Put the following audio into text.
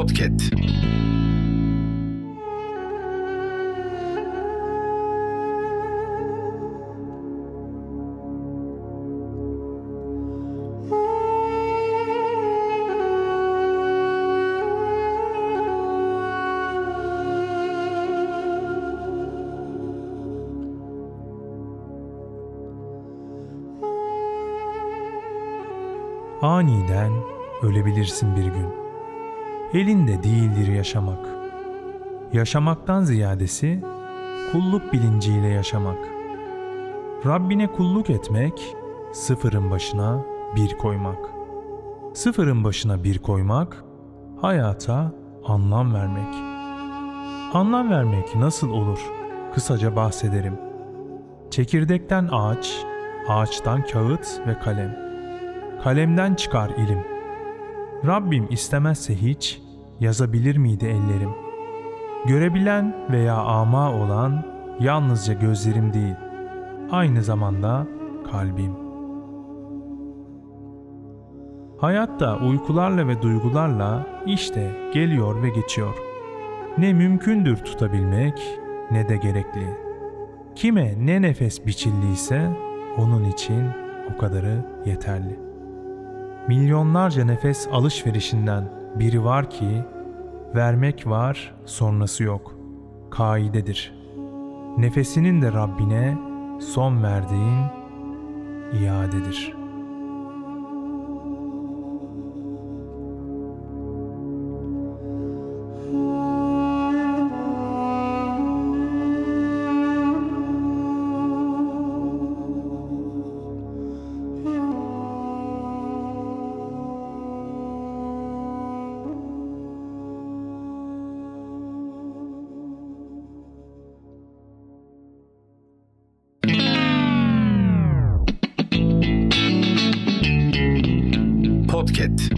Podcast. Aniden ölebilirsin bir gün. Elinde değildir yaşamak. Yaşamaktan ziyadesi kulluk bilinciyle yaşamak. Rabbine kulluk etmek, sıfırın başına bir koymak. Sıfırın başına bir koymak, hayata anlam vermek. Anlam vermek nasıl olur? Kısaca bahsederim. Çekirdekten ağaç, ağaçtan kağıt ve kalem. Kalemden çıkar ilim. Rabbim istemezse hiç yazabilir miydi ellerim? Görebilen veya ama olan yalnızca gözlerim değil, aynı zamanda kalbim. Hayatta uykularla ve duygularla işte geliyor ve geçiyor. Ne mümkündür tutabilmek ne de gerekli. Kime ne nefes biçildiyse onun için o kadarı yeterli. Milyonlarca nefes alışverişinden biri var ki vermek var sonrası yok. Kaidedir. Nefesinin de Rabbine son verdiğin iadedir.'' Podcast.